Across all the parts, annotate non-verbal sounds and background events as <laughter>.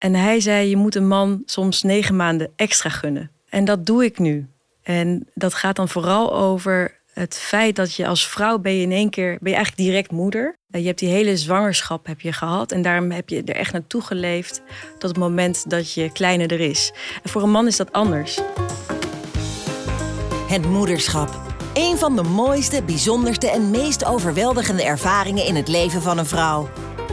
En hij zei, je moet een man soms negen maanden extra gunnen. En dat doe ik nu. En dat gaat dan vooral over het feit dat je als vrouw ben je in één keer, ben je eigenlijk direct moeder. Je hebt die hele zwangerschap heb je gehad en daarom heb je er echt naartoe geleefd tot het moment dat je kleine er is. En voor een man is dat anders. Het moederschap. Een van de mooiste, bijzonderste en meest overweldigende ervaringen in het leven van een vrouw.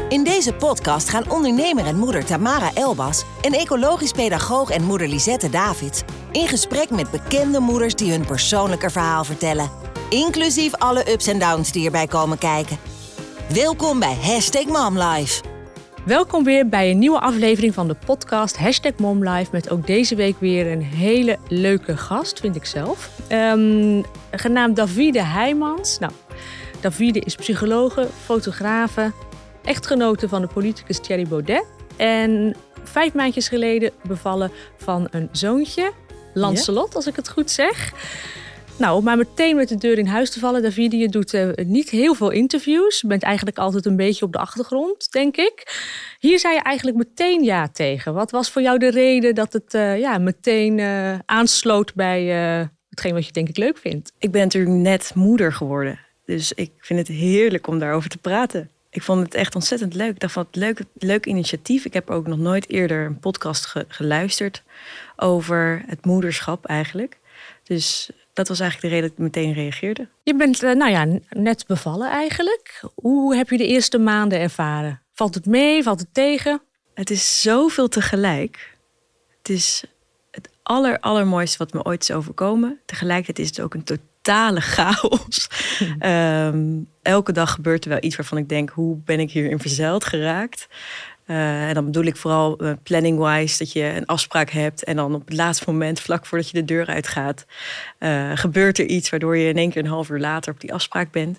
In deze podcast gaan ondernemer en moeder Tamara Elbas en ecologisch pedagoog en moeder Lisette Davids in gesprek met bekende moeders die hun persoonlijke verhaal vertellen. Inclusief alle ups en downs die erbij komen kijken. Welkom bij Hashtag MomLife. Welkom weer bij een nieuwe aflevering van de podcast Hashtag MomLife. Met ook deze week weer een hele leuke gast, vind ik zelf. Um, genaamd Davide Heijmans. Nou, Davide is psychologe, fotografe, echtgenote van de politicus Thierry Baudet. En vijf maandjes geleden bevallen van een zoontje, Lancelot, als ik het goed zeg. Nou, om maar meteen met de deur in huis te vallen, Davide, je doet uh, niet heel veel interviews. Je bent eigenlijk altijd een beetje op de achtergrond, denk ik. Hier zei je eigenlijk meteen ja tegen. Wat was voor jou de reden dat het uh, ja, meteen uh, aansloot bij hetgeen wat je denk ik leuk vindt? Ik ben natuurlijk net moeder geworden. Dus ik vind het heerlijk om daarover te praten. Ik vond het echt ontzettend leuk. Ik dacht van het leuk, leuk initiatief. Ik heb ook nog nooit eerder een podcast ge geluisterd over het moederschap eigenlijk. Dus dat was eigenlijk de reden dat ik meteen reageerde. Je bent nou ja, net bevallen eigenlijk. Hoe heb je de eerste maanden ervaren? Valt het mee? Valt het tegen? Het is zoveel tegelijk. Het is het aller, allermooiste wat me ooit is overkomen. Tegelijkertijd is het ook een totale chaos. um, <laughs> elke dag gebeurt er wel iets waarvan ik denk: hoe ben ik hierin verzeild geraakt? Uh, en dan bedoel ik vooral uh, planning-wise dat je een afspraak hebt en dan op het laatste moment, vlak voordat je de deur uitgaat, uh, gebeurt er iets waardoor je in één keer een half uur later op die afspraak bent.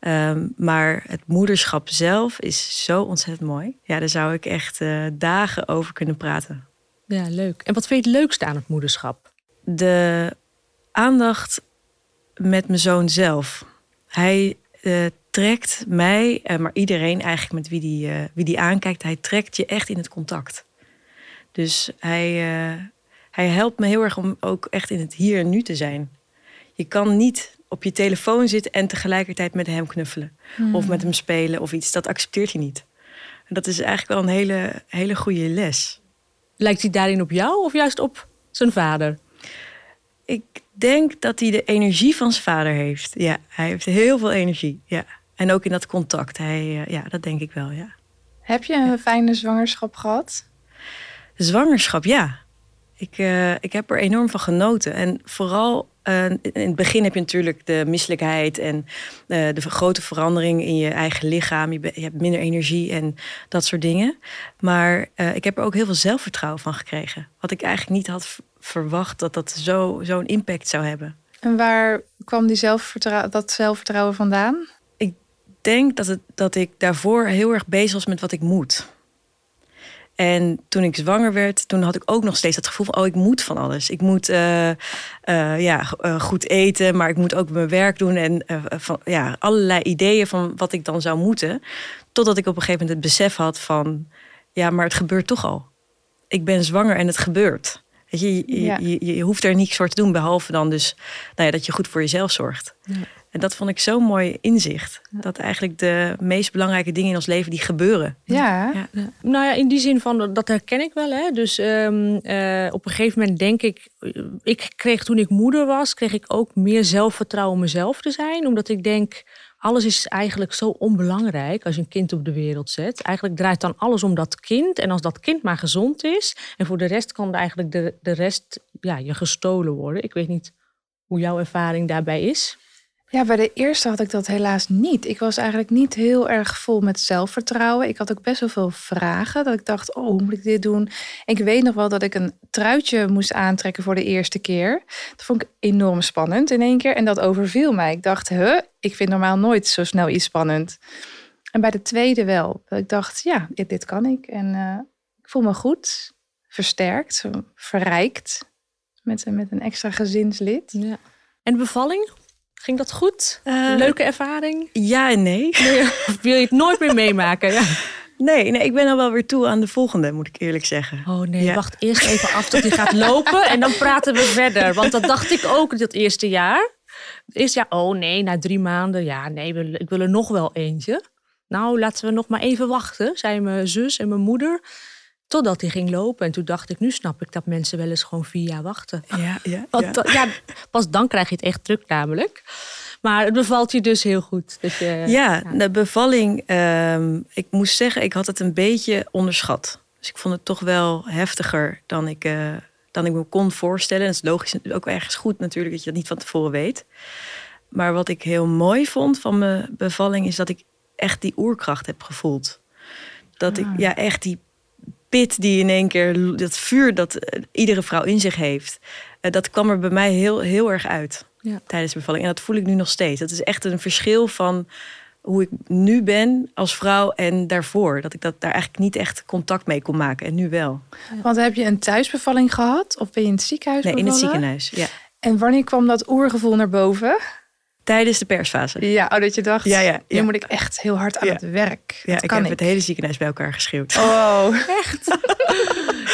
Um, maar het moederschap zelf is zo ontzettend mooi. Ja, daar zou ik echt dagen over kunnen praten. Ja, leuk. En wat vind je het leukste aan het moederschap? De aandacht met mijn zoon zelf. Hij uh, trekt mij, uh, maar iedereen eigenlijk met wie die, uh, wie die aankijkt, hij trekt je echt in het contact. Dus hij, hij helpt me heel erg om ook echt in het hier en nu te zijn. Je kan niet op je telefoon zitten en tegelijkertijd met hem knuffelen. Hmm. Of met hem spelen of iets. Dat accepteert hij niet. En dat is eigenlijk wel een hele, hele goede les. Lijkt hij daarin op jou of juist op zijn vader? Ik denk dat hij de energie van zijn vader heeft. Ja, hij heeft heel veel energie. Ja. En ook in dat contact. Hij, ja, dat denk ik wel, ja. Heb je een ja. fijne zwangerschap gehad? Zwangerschap, ja. Ik, uh, ik heb er enorm van genoten. En vooral uh, in het begin heb je natuurlijk de misselijkheid en uh, de grote verandering in je eigen lichaam. Je, be, je, hebt minder energie en dat soort dingen. Maar ik heb er ook heel veel zelfvertrouwen van gekregen. Wat ik eigenlijk niet had verwacht dat dat zo'n zo impact zou hebben. En waar kwam die dat zelfvertrouwen vandaan? Ik denk dat, het, dat ik daarvoor heel erg bezig was met wat ik moet. En toen ik zwanger werd, toen had ik ook nog steeds dat gevoel van... oh, ik moet van alles. Ik moet uh, uh, ja, uh, goed eten, maar ik moet ook mijn werk doen. En van, ja, allerlei ideeën van wat ik dan zou moeten. Totdat ik op een gegeven moment het besef had van... ja, maar het gebeurt toch al. Ik ben zwanger en het gebeurt. Je, je, ja. je, je, hoeft er niets voor te doen, behalve dan dus nou ja, dat je goed voor jezelf zorgt. Ja. En dat vond ik zo'n mooi inzicht. Ja. Dat eigenlijk de meest belangrijke dingen in ons leven die gebeuren. Ja. Nou ja, in die zin van dat herken ik wel. Hè. Dus um, uh, op een gegeven moment denk ik, ik kreeg toen ik moeder was, kreeg ik ook meer zelfvertrouwen om mezelf te zijn, omdat ik denk alles is eigenlijk zo onbelangrijk als je een kind op de wereld zet. Eigenlijk draait dan alles om dat kind. En als dat kind maar gezond is. En voor de rest kan eigenlijk de, de rest ja, je gestolen worden. Ik weet niet hoe jouw ervaring daarbij is. Ja, bij de eerste had ik dat helaas niet. Ik was eigenlijk niet heel erg vol met zelfvertrouwen. Ik had ook best wel veel vragen. Dat ik dacht, oh, hoe moet ik dit doen? Ik weet nog wel dat ik een truitje moest aantrekken voor de eerste keer. Dat vond ik enorm spannend in één keer. En dat overviel mij. Ik dacht, huh, ik vind normaal nooit zo snel iets spannend. En bij de tweede wel. Ik dacht, ja, dit, kan ik. En uh, ik voel me goed, versterkt, verrijkt. Met, met een extra gezinslid. Ja. En de bevalling? Ging dat goed? Uh, Leuke ervaring? Ja en nee. nee. <laughs> Wil je het nooit meer meemaken? Ja. Nee, nee, ik ben al wel weer toe aan de volgende, moet ik eerlijk zeggen. Oh nee, Ja. wacht eerst even af tot hij gaat lopen en dan praten we verder. Want dat dacht ik ook dat eerste jaar. Het eerste jaar, oh nee, na drie maanden, ja nee, ik wil er nog wel eentje. Nou, laten we nog maar even wachten, zei mijn zus en mijn moeder. Totdat hij ging lopen. En toen dacht ik, nu snap ik dat mensen wel eens gewoon vier jaar wachten. Ja, ja, Want ja. pas dan krijg je het echt druk namelijk. Maar het bevalt je dus heel goed. Dat je, Ja, de bevalling. ehm, ik moest zeggen, ik had het een beetje onderschat. Dus ik vond het toch wel heftiger dan ik, eh, dan ik me kon voorstellen. Dat is logisch ook ergens goed natuurlijk dat je dat niet van tevoren weet. Maar wat ik heel mooi vond van mijn bevalling is dat ik echt die oerkracht heb gevoeld. Dat ik ja echt die pit die in één keer, dat vuur dat eh, iedere vrouw in zich heeft, eh, dat kwam er bij mij heel, heel erg uit Ja. tijdens de bevalling. En dat voel ik nu nog steeds. Dat is echt een verschil van hoe ik nu ben als vrouw en daarvoor. Dat ik dat daar eigenlijk niet echt contact mee kon maken. En nu wel. Want heb je een thuisbevalling gehad? Of ben je in het ziekenhuis Nee, in het ziekenhuis. Ja. En wanneer kwam dat oergevoel naar boven? Tijdens de persfase. Ja, oh, dat je dacht, Ja, ja, nu ja. moet ik echt heel hard aan het werk. Ja, Dat ik kan heb ik. het hele ziekenhuis bij elkaar geschreeuwd. Oh, <laughs> <laughs>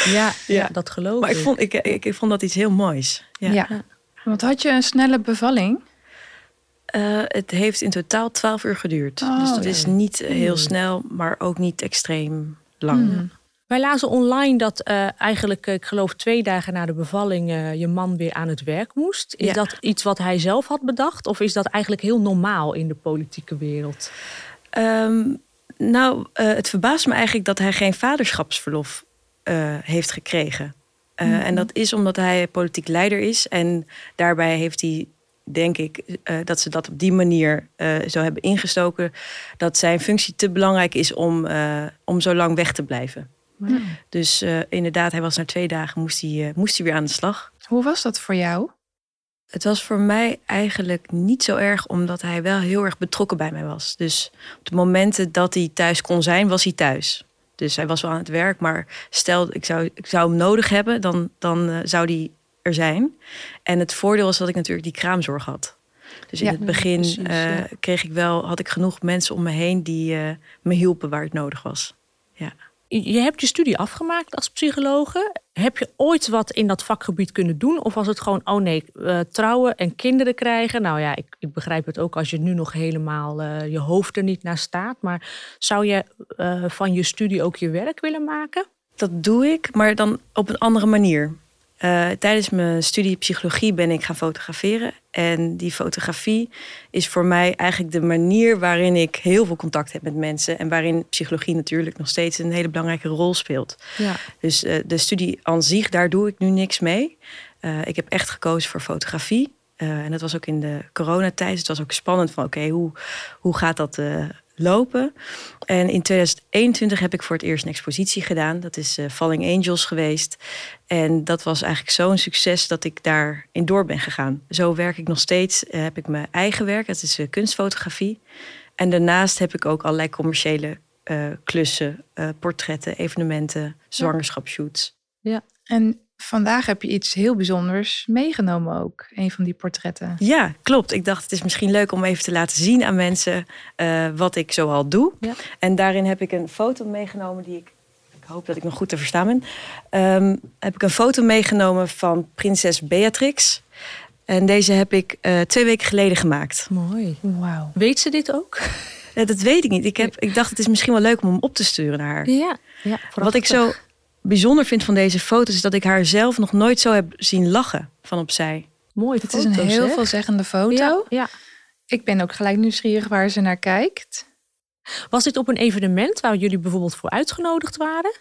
ja, ja, Ja. dat geloof Maar ik vond, ik, ik, ik vond dat iets heel moois. Ja. ja. Want had je een snelle bevalling? Eh, het heeft in totaal 12 uur geduurd. Oh, dus ja. is niet heel snel, maar ook niet extreem lang. Hmm. Wij lazen online dat eh, eigenlijk, eh, ik geloof twee dagen na de bevalling, eh, je man weer aan het werk moest. Is Ja. dat iets wat hij zelf had bedacht? Of is dat eigenlijk heel normaal in de politieke wereld? Ehm, nou, het verbaast me eigenlijk dat hij geen vaderschapsverlof heeft gekregen. Eh, En dat is omdat hij politiek leider is. En daarbij heeft hij, denk ik, dat ze dat op die manier zo hebben ingestoken. Dat zijn functie te belangrijk is om, om zo lang weg te blijven. Dus eh, inderdaad, hij was na twee dagen, moest hij, eh, moest hij weer aan de slag. Hoe was dat voor jou? Het was voor mij eigenlijk niet zo erg, omdat hij wel heel erg betrokken bij mij was. Dus op de momenten dat hij thuis kon zijn, was hij thuis. Dus hij was wel aan het werk, maar stel ik zou, ik zou hem nodig hebben, dan, dan eh, zou hij er zijn. En het voordeel was dat ik natuurlijk die kraamzorg had. Dus in Ja, het begin precies, ja. kreeg ik wel, had ik genoeg mensen om me heen die me hielpen waar het nodig was. Je je hebt je studie afgemaakt als psychologe. Heb je ooit wat in dat vakgebied kunnen doen? Of was het gewoon, oh nee, eh, trouwen en kinderen krijgen? Nou ja, ik, ik begrijp het ook als je nu nog helemaal eh, je hoofd er niet naar staat. Maar zou je eh, van je studie ook je werk willen maken? Dat doe ik, maar dan op een andere manier. Eh, tijdens mijn studie psychologie ben ik gaan fotograferen. En die fotografie is voor mij eigenlijk de manier waarin ik heel veel contact heb met mensen. En waarin psychologie natuurlijk nog steeds een hele belangrijke rol speelt. Ja. Dus eh, de studie aan zich, daar doe ik nu niks mee. Eh, ik heb echt gekozen voor fotografie. En dat was ook in de coronatijd. Dus het was ook spannend van oké, hoe, hoe gaat dat lopen? En in 2021 heb ik voor het eerst een expositie gedaan. Dat is eh, Falling Angels geweest. En dat was eigenlijk zo'n succes dat ik daarin door ben gegaan. Zo werk ik nog steeds. eh, heb ik mijn eigen werk, dat is eh, kunstfotografie. En daarnaast heb ik ook allerlei commerciële klussen, portretten, evenementen, zwangerschapsshoots. En vandaag heb je iets heel bijzonders meegenomen ook. Een van die portretten. Ja, klopt. Ik dacht het is misschien leuk om even te laten zien aan mensen eh, wat ik zoal doe. Ja. En daarin heb ik een foto meegenomen die ik. Ik hoop dat ik nog goed te verstaan ben. Ehm, heb ik een foto meegenomen van prinses Beatrix. En deze heb ik eh, twee weken geleden gemaakt. Mooi. Wauw. Weet ze dit ook? Eh, dat weet ik niet. Ik, heb, ik dacht het is misschien wel leuk om hem op te sturen naar haar. Ja. ja Wat ik zo bijzonder vind van deze foto's is dat ik haar zelf nog nooit zo heb zien lachen van opzij. Mooi. Het is een heel veelzeggende foto. Ja, ja. Ik ben ook gelijk nieuwsgierig waar ze naar kijkt. Was dit op een evenement waar jullie bijvoorbeeld voor uitgenodigd waren?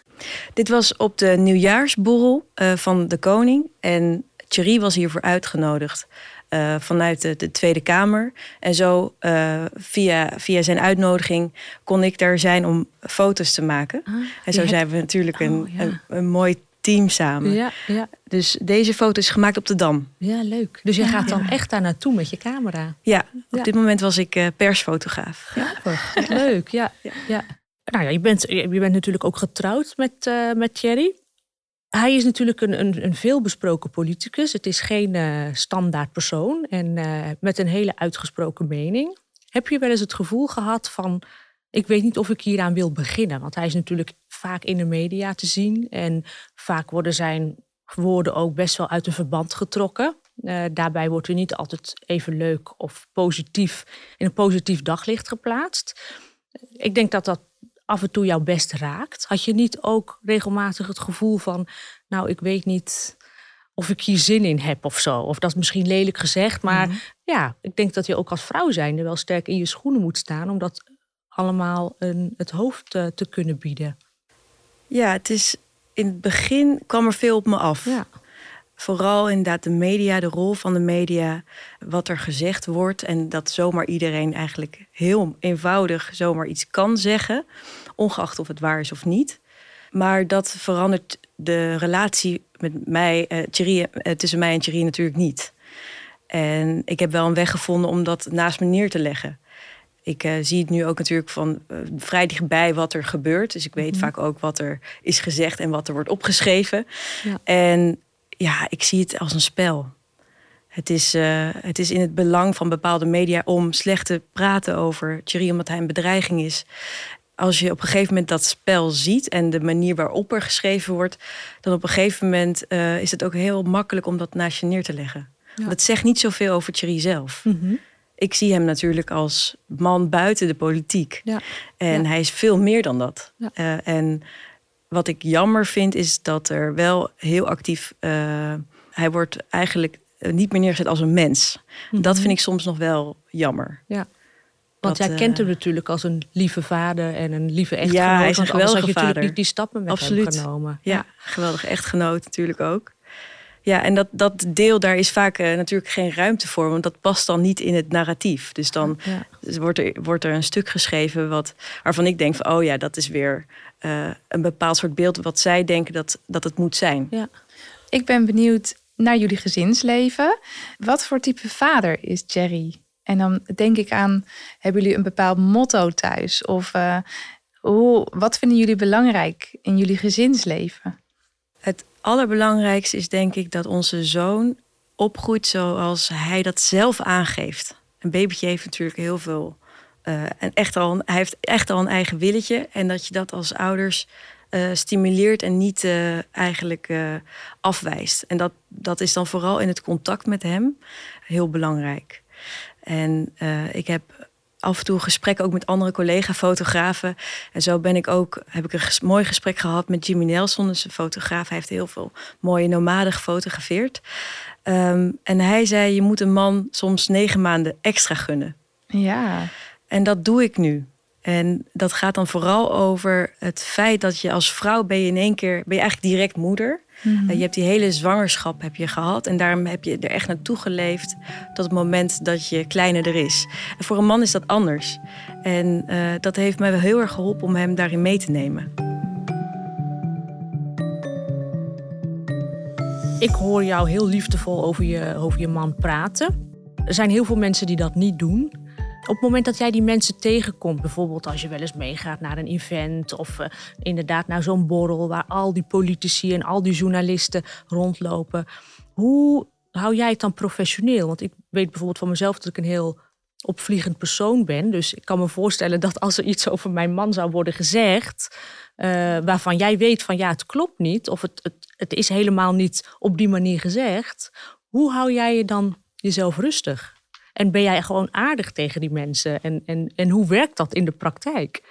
Dit was op de nieuwjaarsborrel eh, van de koning. En Thierry was hiervoor uitgenodigd eh, vanuit de, de Tweede Kamer. En zo eh, via, via zijn uitnodiging kon ik daar zijn om foto's te maken. en zo hebt- zijn we natuurlijk een, Oh, ja. een, een mooi team samen. Ja, ja, Dus deze foto is gemaakt op de Dam. ja, leuk. Dus je gaat dan echt daar naartoe met je camera. Ja, op Ja. dit moment was ik eh, persfotograaf. Leuk, ja. Ja. Nou ja, je bent, je bent natuurlijk ook getrouwd met, eh, met Thierry. Hij is natuurlijk een, een, een veelbesproken politicus. Het is geen eh, standaard persoon en eh, met een hele uitgesproken mening. Heb je wel eens het gevoel gehad van... Ik weet niet of ik hieraan wil beginnen, want hij is natuurlijk vaak in de media te zien. En vaak worden zijn woorden ook best wel uit een verband getrokken. Uh, daarbij wordt er niet altijd even leuk of positief in een positief daglicht geplaatst. Ik denk dat dat af en toe jou best raakt. Had je niet ook regelmatig het gevoel van, nou, ik weet niet of ik hier zin in heb of zo. Of dat is misschien lelijk gezegd, maar mhm. ja, ik denk dat je ook als vrouw zijnde wel sterk in je schoenen moet staan om dat allemaal een, het hoofd te, te kunnen bieden. Ja, het is in het begin kwam er veel op me af. Ja. Vooral inderdaad de media, de rol van de media, wat er gezegd wordt. En dat zomaar iedereen eigenlijk heel eenvoudig zomaar iets kan zeggen, ongeacht of het waar is of niet. Maar dat verandert de relatie met mij, Thierry, uh, tussen mij en Thierry natuurlijk niet. En ik heb wel een weg gevonden om dat naast me neer te leggen. Ik uh, zie het nu ook natuurlijk van uh, vrij dichtbij wat er gebeurt. Dus ik weet mhm. vaak ook wat er is gezegd en wat er wordt opgeschreven. Ja. En ja, ik zie het als een spel. Het is, uh, het is in het belang van bepaalde media om slecht te praten over Thierry, omdat hij een bedreiging is. Als je op een gegeven moment dat spel ziet en de manier waarop er geschreven wordt, dan op een gegeven moment is het ook heel makkelijk om dat naast je neer te leggen. Ja. Dat zegt niet zoveel over Thierry zelf. Mm -hmm ik zie hem natuurlijk als man buiten de politiek. Ja. En hij is veel meer dan dat. Uh, en wat ik jammer vind, is dat er wel heel actief. Uh, hij wordt eigenlijk niet meer neergezet als een mens. Dat mhm. vind ik soms nog wel jammer. Ja. Want jij kent hem natuurlijk als een lieve vader en een lieve echtgenoot. Ja, hij is een geweldige vader. natuurlijk niet die stappen met Absoluut. hem genomen. Ja, ja, geweldige echtgenoot natuurlijk ook. Ja, en dat, dat deel, daar is vaak uh, natuurlijk geen ruimte voor, want dat past dan niet in het narratief. Dus dan wordt, er, wordt er een stuk geschreven wat, waarvan ik denk van, oh ja, dat is weer uh, een bepaald soort beeld wat zij denken dat, dat het moet zijn. Ja. Ik ben benieuwd naar jullie gezinsleven. Wat voor type vader is Jerry? En dan denk ik aan, hebben jullie een bepaald motto thuis? Of uh, hoe, wat vinden jullie belangrijk in jullie gezinsleven? Het allerbelangrijkste is denk ik dat onze zoon opgroeit zoals hij dat zelf aangeeft. Een babytje heeft natuurlijk heel veel. Uh, en echt al, hij heeft echt al een eigen willetje. En dat je dat als ouders uh, stimuleert en niet uh, eigenlijk afwijst. En dat, dat is dan vooral in het contact met hem heel belangrijk. En ik heb af en toe gesprekken ook met andere collega-fotografen. En zo ben ik ook, heb ik een mooi gesprek gehad met Jimmy Nelson, dus een fotograaf. Hij heeft heel veel mooie nomaden gefotografeerd. Um, en hij zei: Je moet een man soms negen maanden extra gunnen. Ja. En dat doe ik nu. En dat gaat dan vooral over het feit dat je als vrouw ben je in één keer, ben je eigenlijk direct moeder. Mhm. Je hebt die hele zwangerschap heb je gehad en daarom heb je er echt naartoe geleefd tot het moment dat je kleine er is. En voor een man is dat anders. En uh, dat heeft mij wel heel erg geholpen om hem daarin mee te nemen. Ik hoor jou heel liefdevol over je, over je man praten. Er zijn heel veel mensen die dat niet doen. Op het moment dat jij die mensen tegenkomt, bijvoorbeeld als je wel eens meegaat naar een event of uh, inderdaad naar zo'n borrel waar al die politici en al die journalisten rondlopen, hoe hou jij het dan professioneel? Want ik weet bijvoorbeeld van mezelf dat ik een heel opvliegend persoon ben. Dus ik kan me voorstellen dat als er iets over mijn man zou worden gezegd, uh, waarvan jij weet van ja, het klopt niet, of het, het, het is helemaal niet op die manier gezegd, hoe hou jij je dan jezelf rustig? En ben jij gewoon aardig tegen die mensen? En, en, en hoe werkt dat in de praktijk?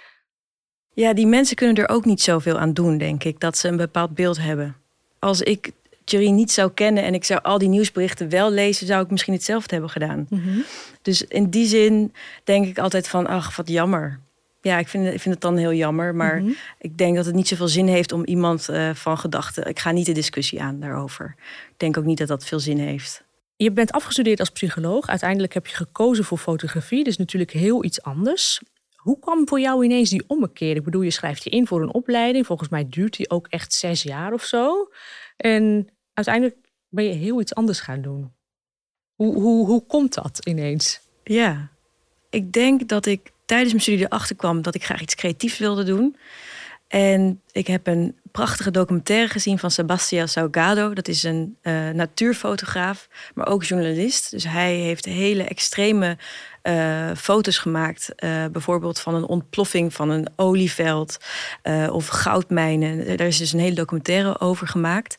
Ja, die mensen kunnen er ook niet zoveel aan doen, denk ik, dat ze een bepaald beeld hebben. Als ik Thierry niet zou kennen en ik zou al die nieuwsberichten wel lezen, zou ik misschien hetzelfde hebben gedaan. Mhm. Dus in die zin denk ik altijd van, ach, wat jammer. Ja, ik vind, ik vind het dan heel jammer, maar mhm. ik denk dat het niet zoveel zin heeft om iemand uh, van gedachten. Ik ga niet de discussie aan daarover. Ik denk ook niet dat dat veel zin heeft. Je bent afgestudeerd als psycholoog. Uiteindelijk heb je gekozen voor fotografie. Dus natuurlijk heel iets anders. Hoe kwam voor jou ineens die ommekeer? Ik bedoel, je schrijft je in voor een opleiding. Volgens mij duurt die ook echt zes jaar of zo. En uiteindelijk ben je heel iets anders gaan doen. Hoe, hoe, hoe komt dat ineens? Ja, ik denk dat ik tijdens mijn studie erachter kwam dat ik graag iets creatiefs wilde doen. En ik heb een prachtige documentaire gezien van Sebastián Salgado. Dat is een uh, natuurfotograaf, maar ook journalist. Dus hij heeft hele extreme uh, foto's gemaakt. Uh, bijvoorbeeld van een ontploffing van een olieveld of goudmijnen. Daar is dus een hele documentaire over gemaakt.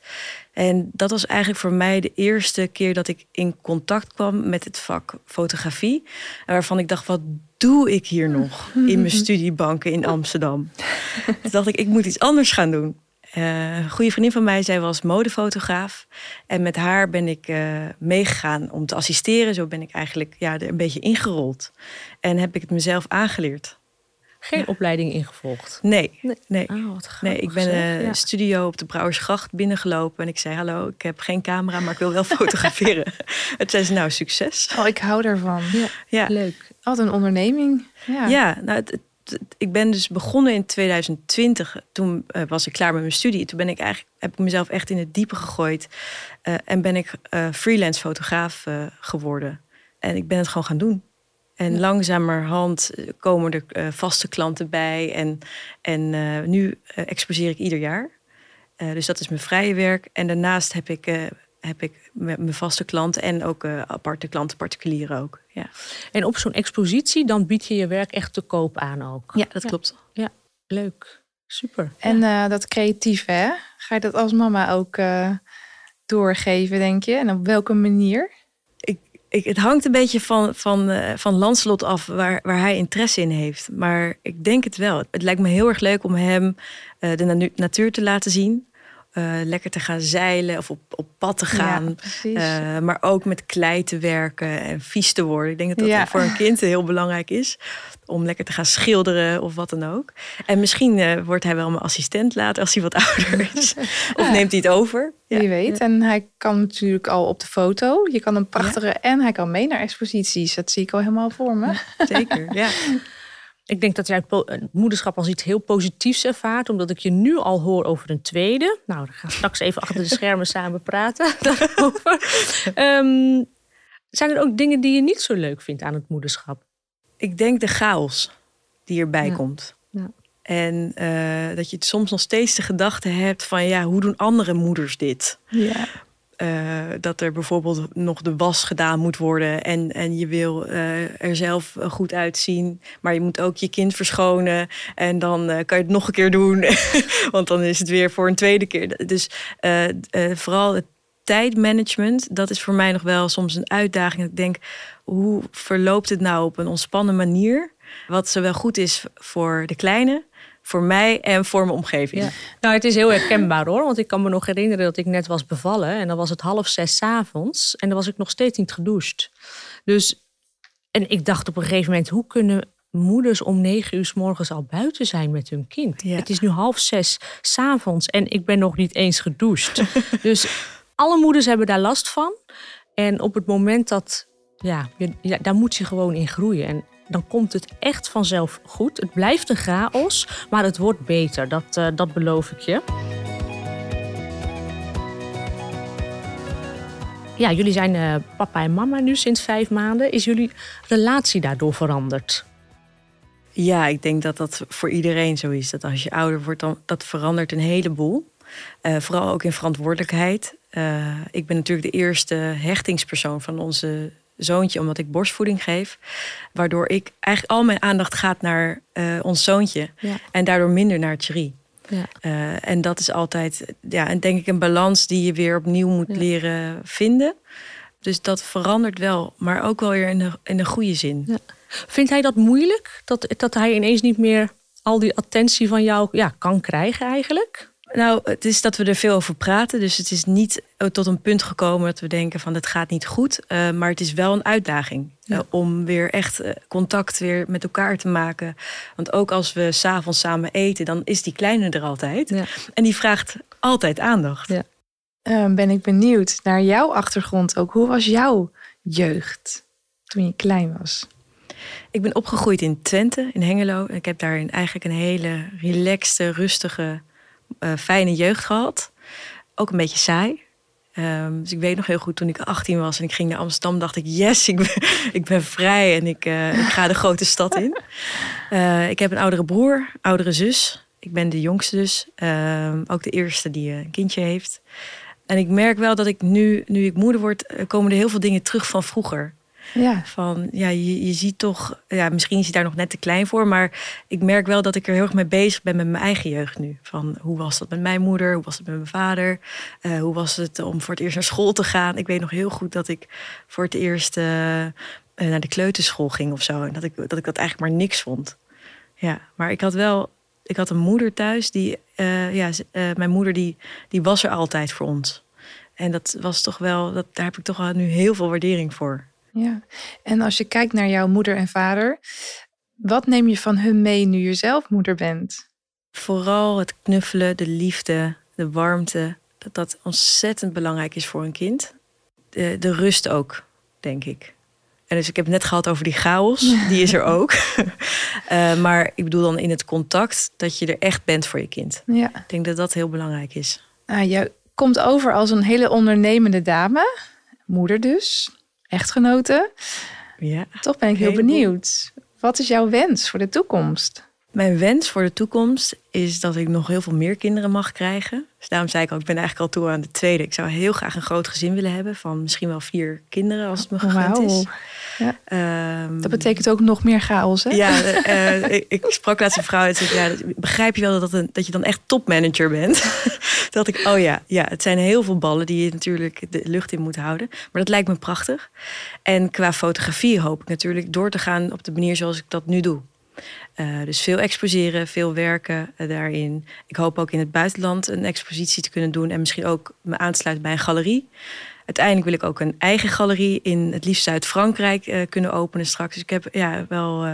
En dat was eigenlijk voor mij de eerste keer dat ik in contact kwam met het vak fotografie. Waarvan ik dacht, wat doe ik hier nog in mijn <laughs> studiebanken in Amsterdam? Toen dacht ik, ik moet iets anders gaan doen. Uh, een goede vriendin van mij, zij was modefotograaf. En met haar ben ik uh, meegegaan om te assisteren. Zo ben ik eigenlijk ja, er een beetje ingerold. En heb ik het mezelf aangeleerd. Geen ja. opleiding ingevolgd? Nee. Nee, nee. Oh, nee ik ben een ja. studio op de Brouwersgracht binnengelopen. En ik zei, hallo, ik heb geen camera, maar ik wil wel <laughs> fotograferen. het zei ze, nou, succes. Oh, ik hou daarvan. Ja, ja. leuk. Wat een onderneming. Ja, ja nou, het, ik ben dus begonnen in 2020. Toen uh, was ik klaar met mijn studie. Toen ben ik eigenlijk, heb ik mezelf echt in het diepe gegooid. Uh, en ben ik uh, freelance fotograaf geworden. En ik ben het gewoon gaan doen. En ja. langzamerhand komen er vaste klanten bij. En, en nu exposeer ik ieder jaar. dus dat is mijn vrije werk. En daarnaast heb ik heb ik met mijn vaste klanten en ook aparte klanten, particulieren ook. Ja. En op zo'n expositie, dan bied je je werk echt te koop aan ook. Ja, dat ja. klopt. Ja, leuk. Super. En uh, dat creatieve, hè? ga je dat als mama ook uh, doorgeven, denk je? En op welke manier? Ik, ik, het hangt een beetje van, van, van Lanslot af waar, waar hij interesse in heeft. Maar ik denk het wel. Het lijkt me heel erg leuk om hem de natuur te laten zien. Uh, lekker te gaan zeilen of op, op pad te gaan. Ja, uh, maar ook met klei te werken en vies te worden. Ik denk dat dat ja. voor een kind heel belangrijk is. Om lekker te gaan schilderen of wat dan ook. En misschien uh, wordt hij wel mijn assistent later als hij wat <laughs> ouder is. <laughs> of neemt hij het over. Wie weet. En hij kan natuurlijk al op de foto. Je kan een prachtige... En hij kan mee naar exposities. Dat zie ik al helemaal voor me. Zeker, ja. <laughs> Ik denk dat jij het moederschap als iets heel positiefs ervaart, omdat ik je nu al hoor over een tweede. Nou, we gaan straks even achter de schermen <laughs> samen praten <laughs> daarover. Um, zijn er ook dingen die je niet zo leuk vindt aan het moederschap? Ik denk de chaos die erbij Ja. komt. Ja. En eh, dat je het soms nog steeds de gedachte hebt van ja, hoe doen andere moeders dit? Ja. Eh, dat er bijvoorbeeld nog de was gedaan moet worden. En, en je wil eh, er zelf goed uitzien. Maar je moet ook je kind verschonen. En dan eh, kan je het nog een keer doen. <laughs> Want dan is het weer voor een tweede keer. Dus eh, eh, vooral het tijdmanagement. Dat is voor mij nog wel soms een uitdaging. Ik denk, hoe verloopt het nou op een ontspannen manier? Wat zowel goed is voor de kleine, voor mij en voor mijn omgeving. Ja. Nou, het is heel herkenbaar hoor. Want ik kan me nog herinneren dat ik net was bevallen. En dan was het half zes avonds. En dan was ik nog steeds niet gedoucht. Dus, en ik dacht op een gegeven moment, hoe kunnen moeders om negen uur s morgens al buiten zijn met hun kind? Ja. Het is nu half zes 's avonds en ik ben nog niet eens gedoucht. <laughs> dus alle moeders hebben daar last van. En op het moment dat, ja, je, ja, daar moet je gewoon in groeien. En dan komt het echt vanzelf goed. Het blijft een chaos, maar het wordt beter. Dat, uh, dat beloof ik je. Ja, jullie zijn uh, papa en mama nu sinds vijf maanden. Is jullie relatie daardoor veranderd? Ja, ik denk dat dat voor iedereen zo is. Dat als je ouder wordt, dan dat verandert een heleboel. Uh, vooral ook in verantwoordelijkheid. Ik ben natuurlijk de eerste hechtingspersoon van onze zoontje, omdat ik borstvoeding geef. Waardoor ik eigenlijk al mijn aandacht gaat naar uh, ons zoontje. Ja. En daardoor minder naar Thierry. Ja. Uh, en dat is altijd, ja, en denk ik een balans die je weer opnieuw moet Ja. leren vinden. Dus dat verandert wel, maar ook wel weer in de, in de goede zin. Ja. Vindt hij dat moeilijk? Dat, dat hij ineens niet meer al die attentie van jou ja, kan krijgen eigenlijk? Nou, het is dat we er veel over praten. Dus het is niet tot een punt gekomen dat we denken van het gaat niet goed. Uh, maar het is wel een uitdaging. Ja. Uh, om weer echt uh, contact weer met elkaar te maken. Want ook als we s'avonds samen eten, dan is die kleine er altijd. Ja. En die vraagt altijd aandacht. Ja. Uh, ben ik benieuwd naar jouw achtergrond ook. Hoe was jouw jeugd toen je klein was? Ik ben opgegroeid in Twente, in Hengelo. Ik heb daar eigenlijk een hele relaxte, rustige, uh, fijne jeugd gehad. Ook een beetje saai. Um, dus ik weet nog heel goed, toen ik 18 was en ik ging naar Amsterdam, dacht ik: yes, ik ben, <laughs> ik ben vrij en ik, uh, ik ga de grote stad in. Uh, <laughs> ik heb een oudere broer, oudere zus. Ik ben de jongste dus. Ehm, ook de eerste die een kindje heeft. En ik merk wel dat ik nu, nu ik moeder word, eh, komen er heel veel dingen terug van vroeger. Ja. Van ja, je, je ziet toch, ja, misschien is hij daar nog net te klein voor, maar ik merk wel dat ik er heel erg mee bezig ben met mijn eigen jeugd nu. Van hoe was dat met mijn moeder, hoe was het met mijn vader, uh, hoe was het om voor het eerst naar school te gaan. Ik weet nog heel goed dat ik voor het eerst uh, naar de kleuterschool ging of zo en dat ik, dat ik dat eigenlijk maar niks vond. Ja, maar ik had wel, ik had een moeder thuis die, ja, mijn moeder die, die was er altijd voor ons. En dat was toch wel, dat, daar heb ik toch wel nu heel veel waardering voor. Ja, en als je kijkt naar jouw moeder en vader, wat neem je van hun mee nu je zelf moeder bent? Vooral het knuffelen, de liefde, de warmte. Dat dat ontzettend belangrijk is voor een kind. De, de rust ook, denk ik. En dus ik heb het net gehad over die chaos, <laughs> die is er ook. uh, <laughs> maar ik bedoel dan in het contact dat je er echt bent voor je kind. Ja. Ik denk dat dat heel belangrijk is. Ah, je komt over als een hele ondernemende dame, moeder dus echtgenote. Ja, Toch ben ik heel benieuwd. Wat is jouw wens voor de toekomst? Mijn wens voor de toekomst is dat ik nog heel veel meer kinderen mag krijgen. Dus daarom zei ik al, ik ben eigenlijk al toe aan de tweede. Ik zou heel graag een groot gezin willen hebben van misschien wel vier kinderen als het me gegund is. Ja. Ehm, Dat betekent ook nog meer chaos, hè? ja, eh, ik, ik sprak laatst een vrouw en zei, ja, begrijp je wel dat, een, dat je dan echt topmanager bent? <laughs> dat ik, oh ja, ja, het zijn heel veel ballen die je natuurlijk de lucht in moet houden. Maar dat lijkt me prachtig. En qua fotografie hoop ik natuurlijk door te gaan op de manier zoals ik dat nu doe. Uh, dus veel exposeren, veel werken uh, daarin. Ik hoop ook in het buitenland een expositie te kunnen doen en misschien ook me aansluiten bij een galerie. Uiteindelijk wil ik ook een eigen galerie in het liefst Zuid-Frankrijk uh, kunnen openen straks. Dus ik heb ja, wel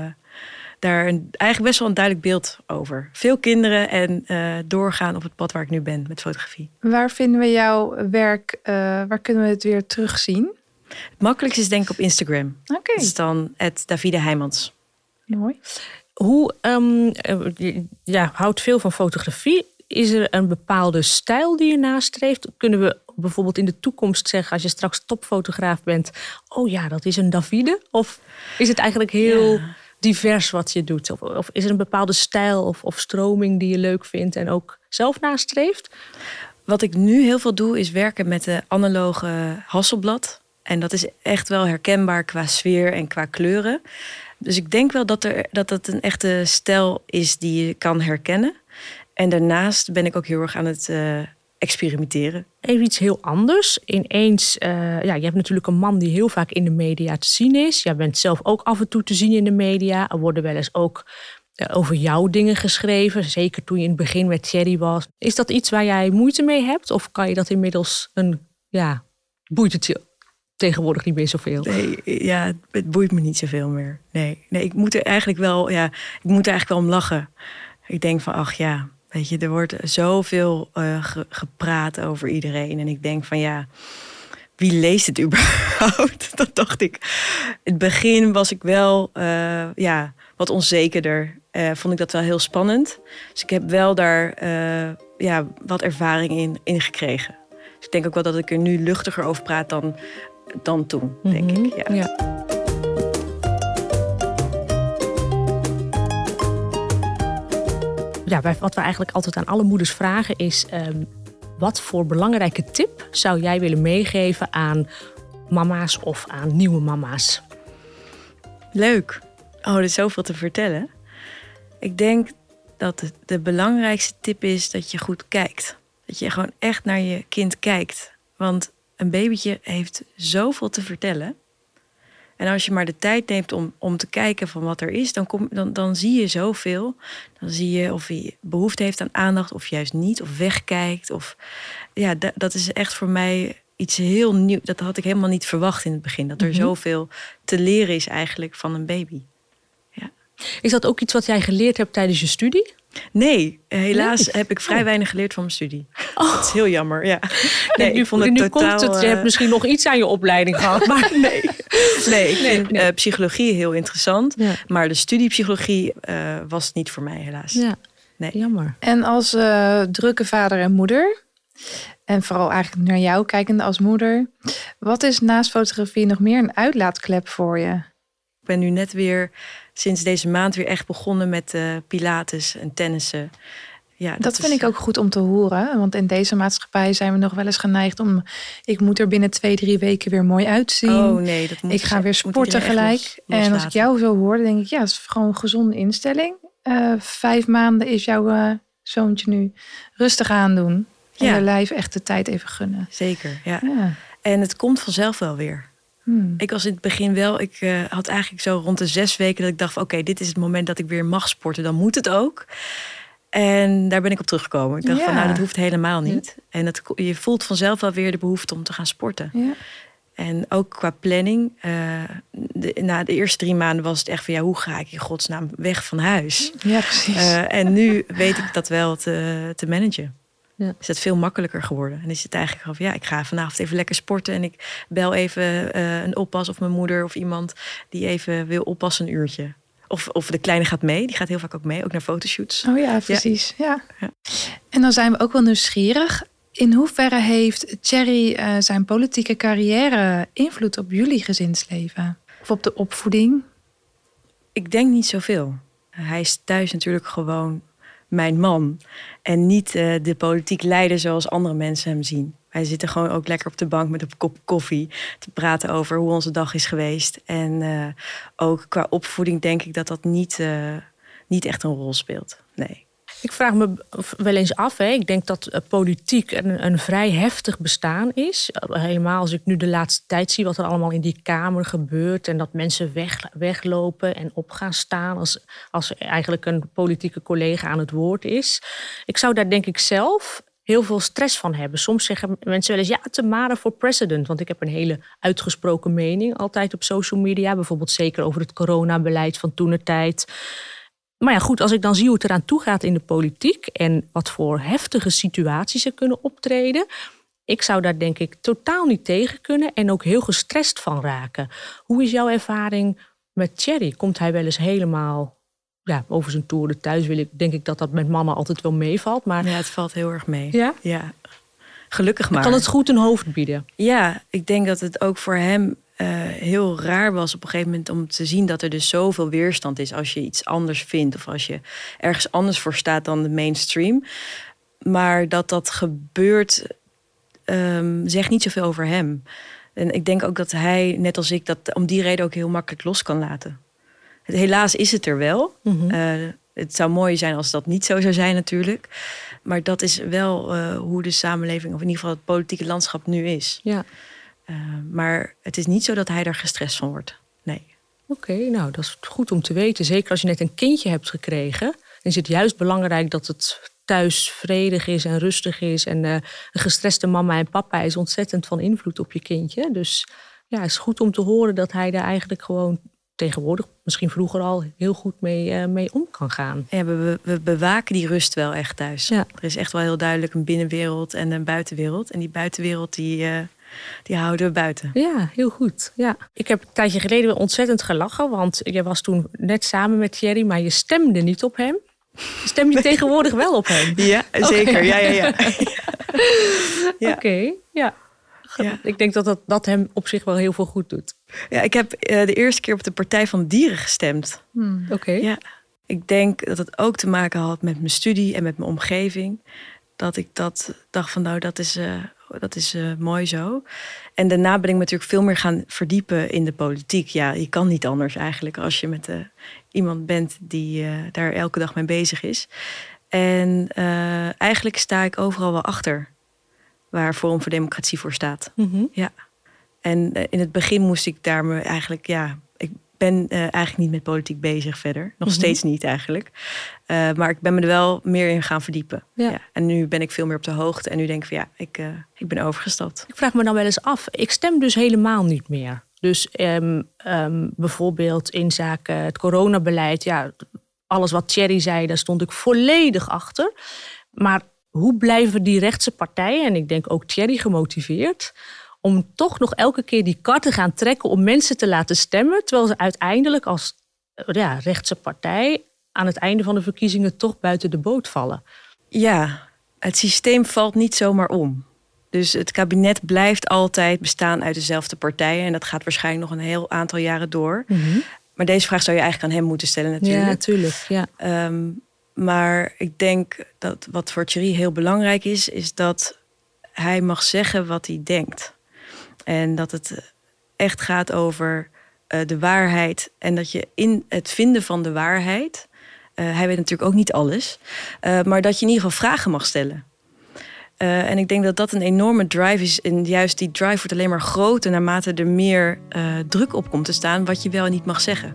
daar een, eigenlijk best wel een duidelijk beeld over. Veel kinderen en doorgaan op het pad waar ik nu ben met fotografie. Waar vinden we jouw werk, waar kunnen we het weer terugzien? Het makkelijkste is denk ik op Instagram. Oké. Okay. Dat is dan het Davide Heijmans. Mooi. Hoe, um, ja, houdt veel van fotografie. Is er een bepaalde stijl die je nastreeft? Kunnen we bijvoorbeeld in de toekomst zeggen, als je straks topfotograaf bent, oh ja, dat is een Davide? Of is het eigenlijk heel ja. Divers wat je doet? Of, is er een bepaalde stijl of, of stroming die je leuk vindt en ook zelf nastreeft? Wat ik nu heel veel doe, is werken met de analoge Hasselblad. En dat is echt wel herkenbaar qua sfeer en qua kleuren. Dus ik denk wel dat, er, dat het een echte stijl is die je kan herkennen. En daarnaast ben ik ook heel erg aan het uh, experimenteren. Even iets heel anders. Ineens, uh, ja, je hebt natuurlijk een man die heel vaak in de media te zien is. Jij bent zelf ook af en toe te zien in de media. Er worden wel eens ook uh, over jou dingen geschreven. Zeker toen je in het begin met Thierry was. Is dat iets waar jij moeite mee hebt? Of kan je dat inmiddels een, ja, boeit het je tegenwoordig niet meer zoveel. Nee, ja, het boeit me niet zoveel meer. Nee, nee ik moet er eigenlijk wel, ja, ik moet er eigenlijk wel om lachen. Ik denk van, ach ja, weet je, er wordt zoveel uh, ge gepraat over iedereen. En ik denk van, ja, wie leest het überhaupt? <laughs> Dat dacht ik. In het begin was ik wel, uh, ja, wat onzekerder. Uh, vond ik dat wel heel spannend. Dus ik heb wel daar, ja, wat ervaring in, in gekregen. Dus ik denk ook wel dat ik er nu luchtiger over praat dan dan toen, denk Mhm. mm -hmm. ik. Ja. ja. Ja, wat we eigenlijk altijd aan alle moeders vragen is... Um, wat voor belangrijke tip zou jij willen meegeven aan mama's of aan nieuwe mama's? Leuk. Oh, er is zoveel te vertellen. Ik denk dat de, de belangrijkste tip is dat je goed kijkt. Dat je gewoon echt naar je kind kijkt. Want een babytje heeft zoveel te vertellen. En als je maar de tijd neemt om, om te kijken van wat er is, dan, kom, dan, dan zie je zoveel. Dan zie je of hij behoefte heeft aan aandacht, of juist niet, of wegkijkt. Of, ja, dat, dat is echt voor mij iets heel nieuw. Dat had ik helemaal niet verwacht in het begin. Dat er mm -hmm. zoveel te leren is eigenlijk van een baby. Ja. Is dat ook iets wat jij geleerd hebt tijdens je studie? Nee, helaas nee. heb ik vrij weinig geleerd van mijn studie. Oh. Dat is heel jammer, ja. <laughs> Nee, nu, ik vond het nu totaal, komt het, je hebt misschien nog iets aan je opleiding gehad, <laughs> maar nee. Nee, ik vind nee. Uh, psychologie heel interessant, ja. maar de studie psychologie uh, was niet voor mij helaas. Ja, nee. jammer. En als uh, drukke vader en moeder, en vooral eigenlijk naar jou kijkende als moeder, wat is naast fotografie nog meer een uitlaatklep voor je? Ik ben nu net weer sinds deze maand weer echt begonnen met uh, pilates en tennissen. ja Dat, vind is- ik ook goed om te horen. Want in deze maatschappij zijn we nog wel eens geneigd om... ik moet er binnen twee, drie weken weer mooi uitzien. Oh nee, dat moet ik ga weer sporten gelijk. los- en als ik jou zo hoor, dan denk ik... ja, het is gewoon een gezonde instelling. Eh, vijf maanden is jouw eh, zoontje nu rustig aandoen. En Ja. je lijf echt de tijd even gunnen. Zeker, ja. Ja. En het komt vanzelf wel weer. Hmm. Ik was in het begin wel, ik eh, had eigenlijk zo rond de zes weken dat ik dacht oké, dit is het moment dat ik weer mag sporten, dan moet het ook. En daar ben ik op teruggekomen. Ik dacht van nou, dat hoeft helemaal niet. En het, je voelt vanzelf wel weer de behoefte om te gaan sporten. Ja. En ook qua planning. eh, de, na de eerste drie maanden was het echt van ja, hoe ga ik in godsnaam weg van huis? ja, precies. Eh, en nu weet ik dat wel te, te managen. Ja. Is het veel makkelijker geworden. En is het eigenlijk van ja, ik ga vanavond even lekker sporten. En ik bel even eh, een oppas of mijn moeder of iemand die even wil oppassen een uurtje. Of, of de kleine gaat mee. Die gaat heel vaak ook mee, ook naar fotoshoots. Oh ja, precies. Ja. Ja. En dan zijn we ook wel nieuwsgierig. In hoeverre heeft Thierry eh, zijn politieke carrière invloed op jullie gezinsleven? Of op de opvoeding? Ik denk niet zoveel. Hij is thuis natuurlijk gewoon mijn man. En niet eh, de politiek leider zoals andere mensen hem zien. Wij zitten gewoon ook lekker op de bank met een kop koffie te praten over hoe onze dag is geweest. En eh, ook qua opvoeding denk ik dat dat niet, eh, niet echt een rol speelt. Nee. Ik vraag me wel eens af. Hè. Ik denk dat eh, politiek een, een vrij heftig bestaan is. Eh, Helemaal als ik nu de laatste tijd zie wat er allemaal in die Kamer gebeurt. En dat mensen weg, weglopen en op gaan staan als, als eigenlijk een politieke collega aan het woord is. Ik zou daar denk ik zelf heel veel stress van hebben. Soms zeggen mensen wel eens, ja, Tamara voor president. Want ik heb een hele uitgesproken mening altijd op social media. Bijvoorbeeld zeker over het coronabeleid van toenertijd. Maar ja, goed, als ik dan zie hoe het eraan toe gaat in de politiek en wat voor heftige situaties er kunnen optreden. Ik zou daar denk ik totaal niet tegen kunnen en ook heel gestrest van raken. Hoe is jouw ervaring met Thierry? Komt hij wel eens helemaal ja, over zijn toeren thuis? Wil ik, denk ik dat dat met mannen altijd wel meevalt. Maar Ja, het valt heel erg mee. Ja? Ja. Gelukkig maar. kan het goed een hoofd bieden? Ja, ik denk dat het ook voor hem eh, heel raar was op een gegeven moment om te zien dat er dus zoveel weerstand is als je iets anders vindt of als je ergens anders voor staat dan de mainstream. Maar dat dat gebeurt, ehm, zegt niet zoveel over hem. En ik denk ook dat hij, net als ik, dat om die reden ook heel makkelijk los kan laten. Helaas is het er wel. Eh, het zou mooi zijn als dat niet zo zou zijn natuurlijk. Maar dat is wel eh, hoe de samenleving, of in ieder geval het politieke landschap nu is. Ja. Uh, maar het is niet zo dat hij daar gestrest van wordt. Nee. Oké, okay, nou dat is goed om te weten. Zeker als je net een kindje hebt gekregen. Dan is het juist belangrijk dat het thuis vredig is en rustig is. En uh, een gestreste mama en papa is ontzettend van invloed op je kindje. Dus ja, het is goed om te horen dat hij daar eigenlijk gewoon tegenwoordig, misschien vroeger al, heel goed mee, uh, mee om kan gaan. Ja, we, we, bewaken die rust wel echt thuis. Ja. Er is echt wel heel duidelijk een binnenwereld en een buitenwereld. En die buitenwereld die, uh, die houden we buiten. Ja, heel goed. Ja. Ik heb een tijdje geleden ontzettend gelachen, want je was toen net samen met Thierry, maar je stemde niet op hem. Stem je tegenwoordig wel op hem? <laughs> Ja, zeker. Okay. Ja, ja, ja. <laughs> ja. Oké, okay, ja. Ja. Ik denk dat, dat dat hem op zich wel heel veel goed doet. Ja, ik heb uh, de eerste keer op de Partij van Dieren gestemd. Hmm. Oké. Okay. Ja. Ik denk dat het ook te maken had met mijn studie en met mijn omgeving. Dat ik dat dacht van nou, dat is, uh, dat is uh, mooi zo. En daarna ben ik me natuurlijk veel meer gaan verdiepen in de politiek. Ja, je kan niet anders eigenlijk als je met iemand bent die daar elke dag mee bezig is. En eigenlijk sta ik overal wel achter waar Forum voor Democratie voor staat. Mm -hmm. Ja. En in het begin moest ik daar me eigenlijk, ja, ben uh, eigenlijk niet met politiek bezig verder. Nog Mhm. mm -hmm. steeds niet eigenlijk. Uh, maar ik ben me er wel meer in gaan verdiepen. Ja. ja. En nu ben ik veel meer op de hoogte. En nu denk ik van ja, ik, ik ben overgestapt. Ik vraag me dan wel eens af, ik stem dus helemaal niet meer. Dus um, um, bijvoorbeeld in zaken het coronabeleid, ja, alles wat Thierry zei, daar stond ik volledig achter. Maar hoe blijven die rechtse partijen, en ik denk ook Thierry gemotiveerd, om toch nog elke keer die kar te gaan trekken om mensen te laten stemmen, terwijl ze uiteindelijk als ja, rechtse partij aan het einde van de verkiezingen toch buiten de boot vallen? Ja, het systeem valt niet zomaar om. Dus het kabinet blijft altijd bestaan uit dezelfde partijen. En dat gaat waarschijnlijk nog een heel aantal jaren door. Mm -hmm. Maar deze vraag zou je eigenlijk aan hem moeten stellen natuurlijk. Ja, natuurlijk. Ja. Um, maar ik denk dat wat voor Thierry heel belangrijk is, is dat hij mag zeggen wat hij denkt. En dat het echt gaat over uh, de waarheid. En dat je in het vinden van de waarheid. Uh, hij weet natuurlijk ook niet alles. Uh, maar dat je in ieder geval vragen mag stellen. en ik denk dat dat een enorme drive is. En juist die drive wordt alleen maar groter naarmate er meer druk op komt te staan. wat je wel en niet mag zeggen.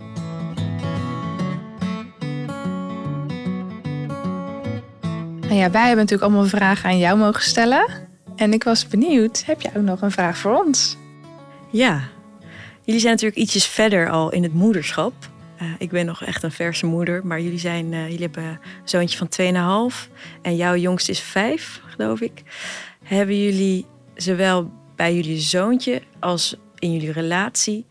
Nou ja, wij hebben natuurlijk allemaal vragen aan jou mogen stellen. En ik was benieuwd, heb jij ook nog een vraag voor ons? Ja, jullie zijn natuurlijk ietsjes verder al in het moederschap. Uh, ik ben nog echt een verse moeder, maar jullie, zijn, uh, jullie hebben een zoontje van 2,5 en jouw jongste is 5, geloof ik. Hebben jullie zowel bij jullie zoontje als in jullie relatie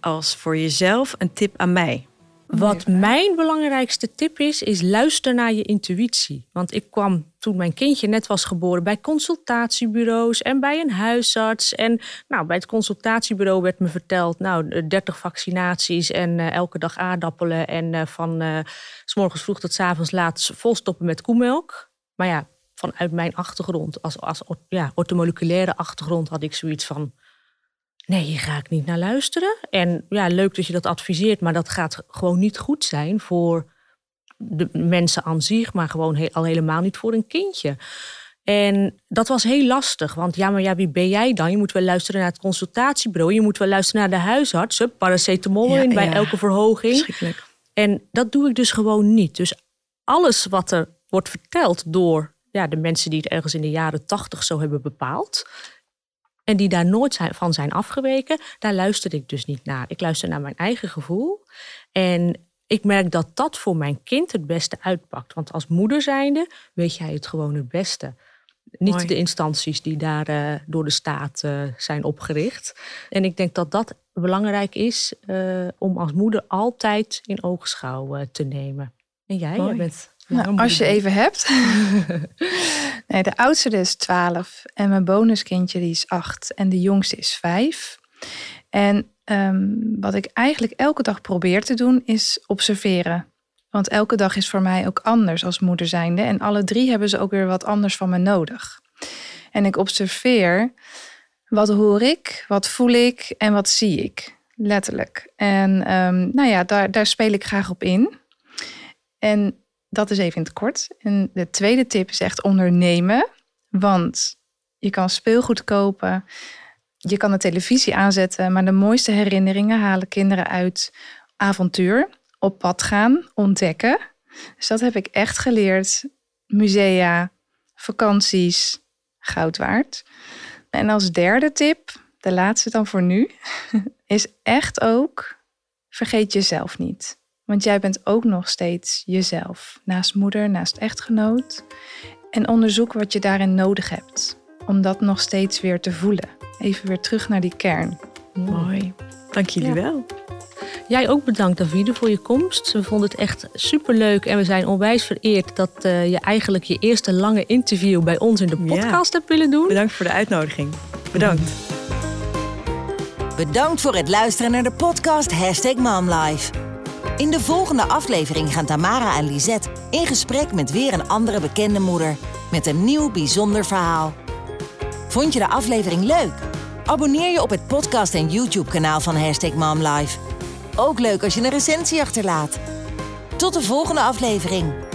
als voor jezelf een tip aan mij? Wat mijn belangrijkste tip is, is luister naar je intuïtie. Want ik kwam toen mijn kindje net was geboren bij consultatiebureaus en bij een huisarts. En nou, bij het consultatiebureau werd me verteld, nou, 30 vaccinaties en uh, elke dag aardappelen. En uh, van s morgens vroeg tot s avonds laat volstoppen met koemelk. Maar ja, vanuit mijn achtergrond, als, als ja, ortomoleculaire achtergrond, had ik zoiets van Nee, hier ga ik niet naar luisteren. En ja, leuk dat je dat adviseert, maar dat gaat gewoon niet goed zijn voor de mensen aan zich, maar gewoon al helemaal niet voor een kindje. En dat was heel lastig, want ja, maar ja, wie ben jij dan? Je moet wel luisteren naar het consultatiebureau, je moet wel luisteren naar de huisarts, paracetamol in bij elke verhoging. En dat doe ik dus gewoon niet. Dus alles wat er wordt verteld door ja, de mensen die het ergens in de jaren tachtig zo hebben bepaald, en die daar nooit van zijn afgeweken, daar luisterde ik dus niet naar. Ik luister naar mijn eigen gevoel. En ik merk dat dat voor mijn kind het beste uitpakt. Want als moeder zijnde weet jij het gewoon het beste. Niet de instanties die daar uh, door de staat uh, zijn opgericht. En ik denk dat dat belangrijk is uh, om als moeder altijd in oogschouw te nemen. En jij, jij bent nou, als je even hebt. <laughs> nee, de oudste is 12 en mijn bonuskindje die is 8 en de jongste is 5. En um, wat ik eigenlijk elke dag probeer te doen is observeren. Want elke dag is voor mij ook anders als moeder zijnde. En alle drie hebben ze ook weer wat anders van me nodig. En ik observeer wat hoor ik, wat voel ik en wat zie ik. Letterlijk. En um, nou ja, daar, daar speel ik graag op in. En dat is even in het kort. En de tweede tip is echt ondernemen. Want je kan speelgoed kopen, je kan de televisie aanzetten, maar de mooiste herinneringen halen kinderen uit avontuur, op pad gaan, ontdekken. Dus dat heb ik echt geleerd. Musea, vakanties, goud waard. En als derde tip, de laatste dan voor nu, <laughs> is echt ook vergeet jezelf niet. Want jij bent ook nog steeds jezelf, naast moeder, naast echtgenoot. En onderzoek wat je daarin nodig hebt, om dat nog steeds weer te voelen. Even weer terug naar die kern. Mooi. Dank jullie wel. Jij ook bedankt, Davide, voor je komst. We vonden het echt superleuk en we zijn onwijs vereerd dat uh, je eigenlijk je eerste lange interview bij ons in de podcast hebt willen doen. Bedankt voor de uitnodiging. Bedankt. Bedankt voor het luisteren naar de podcast Hashtag MomLife. In de volgende aflevering gaan Tamara en Lisette in gesprek met weer een andere bekende moeder. Met een nieuw bijzonder verhaal. Vond je de aflevering leuk? Abonneer je op het podcast en YouTube kanaal van Hashtag MomLife. Ook leuk als je een recensie achterlaat. Tot de volgende aflevering.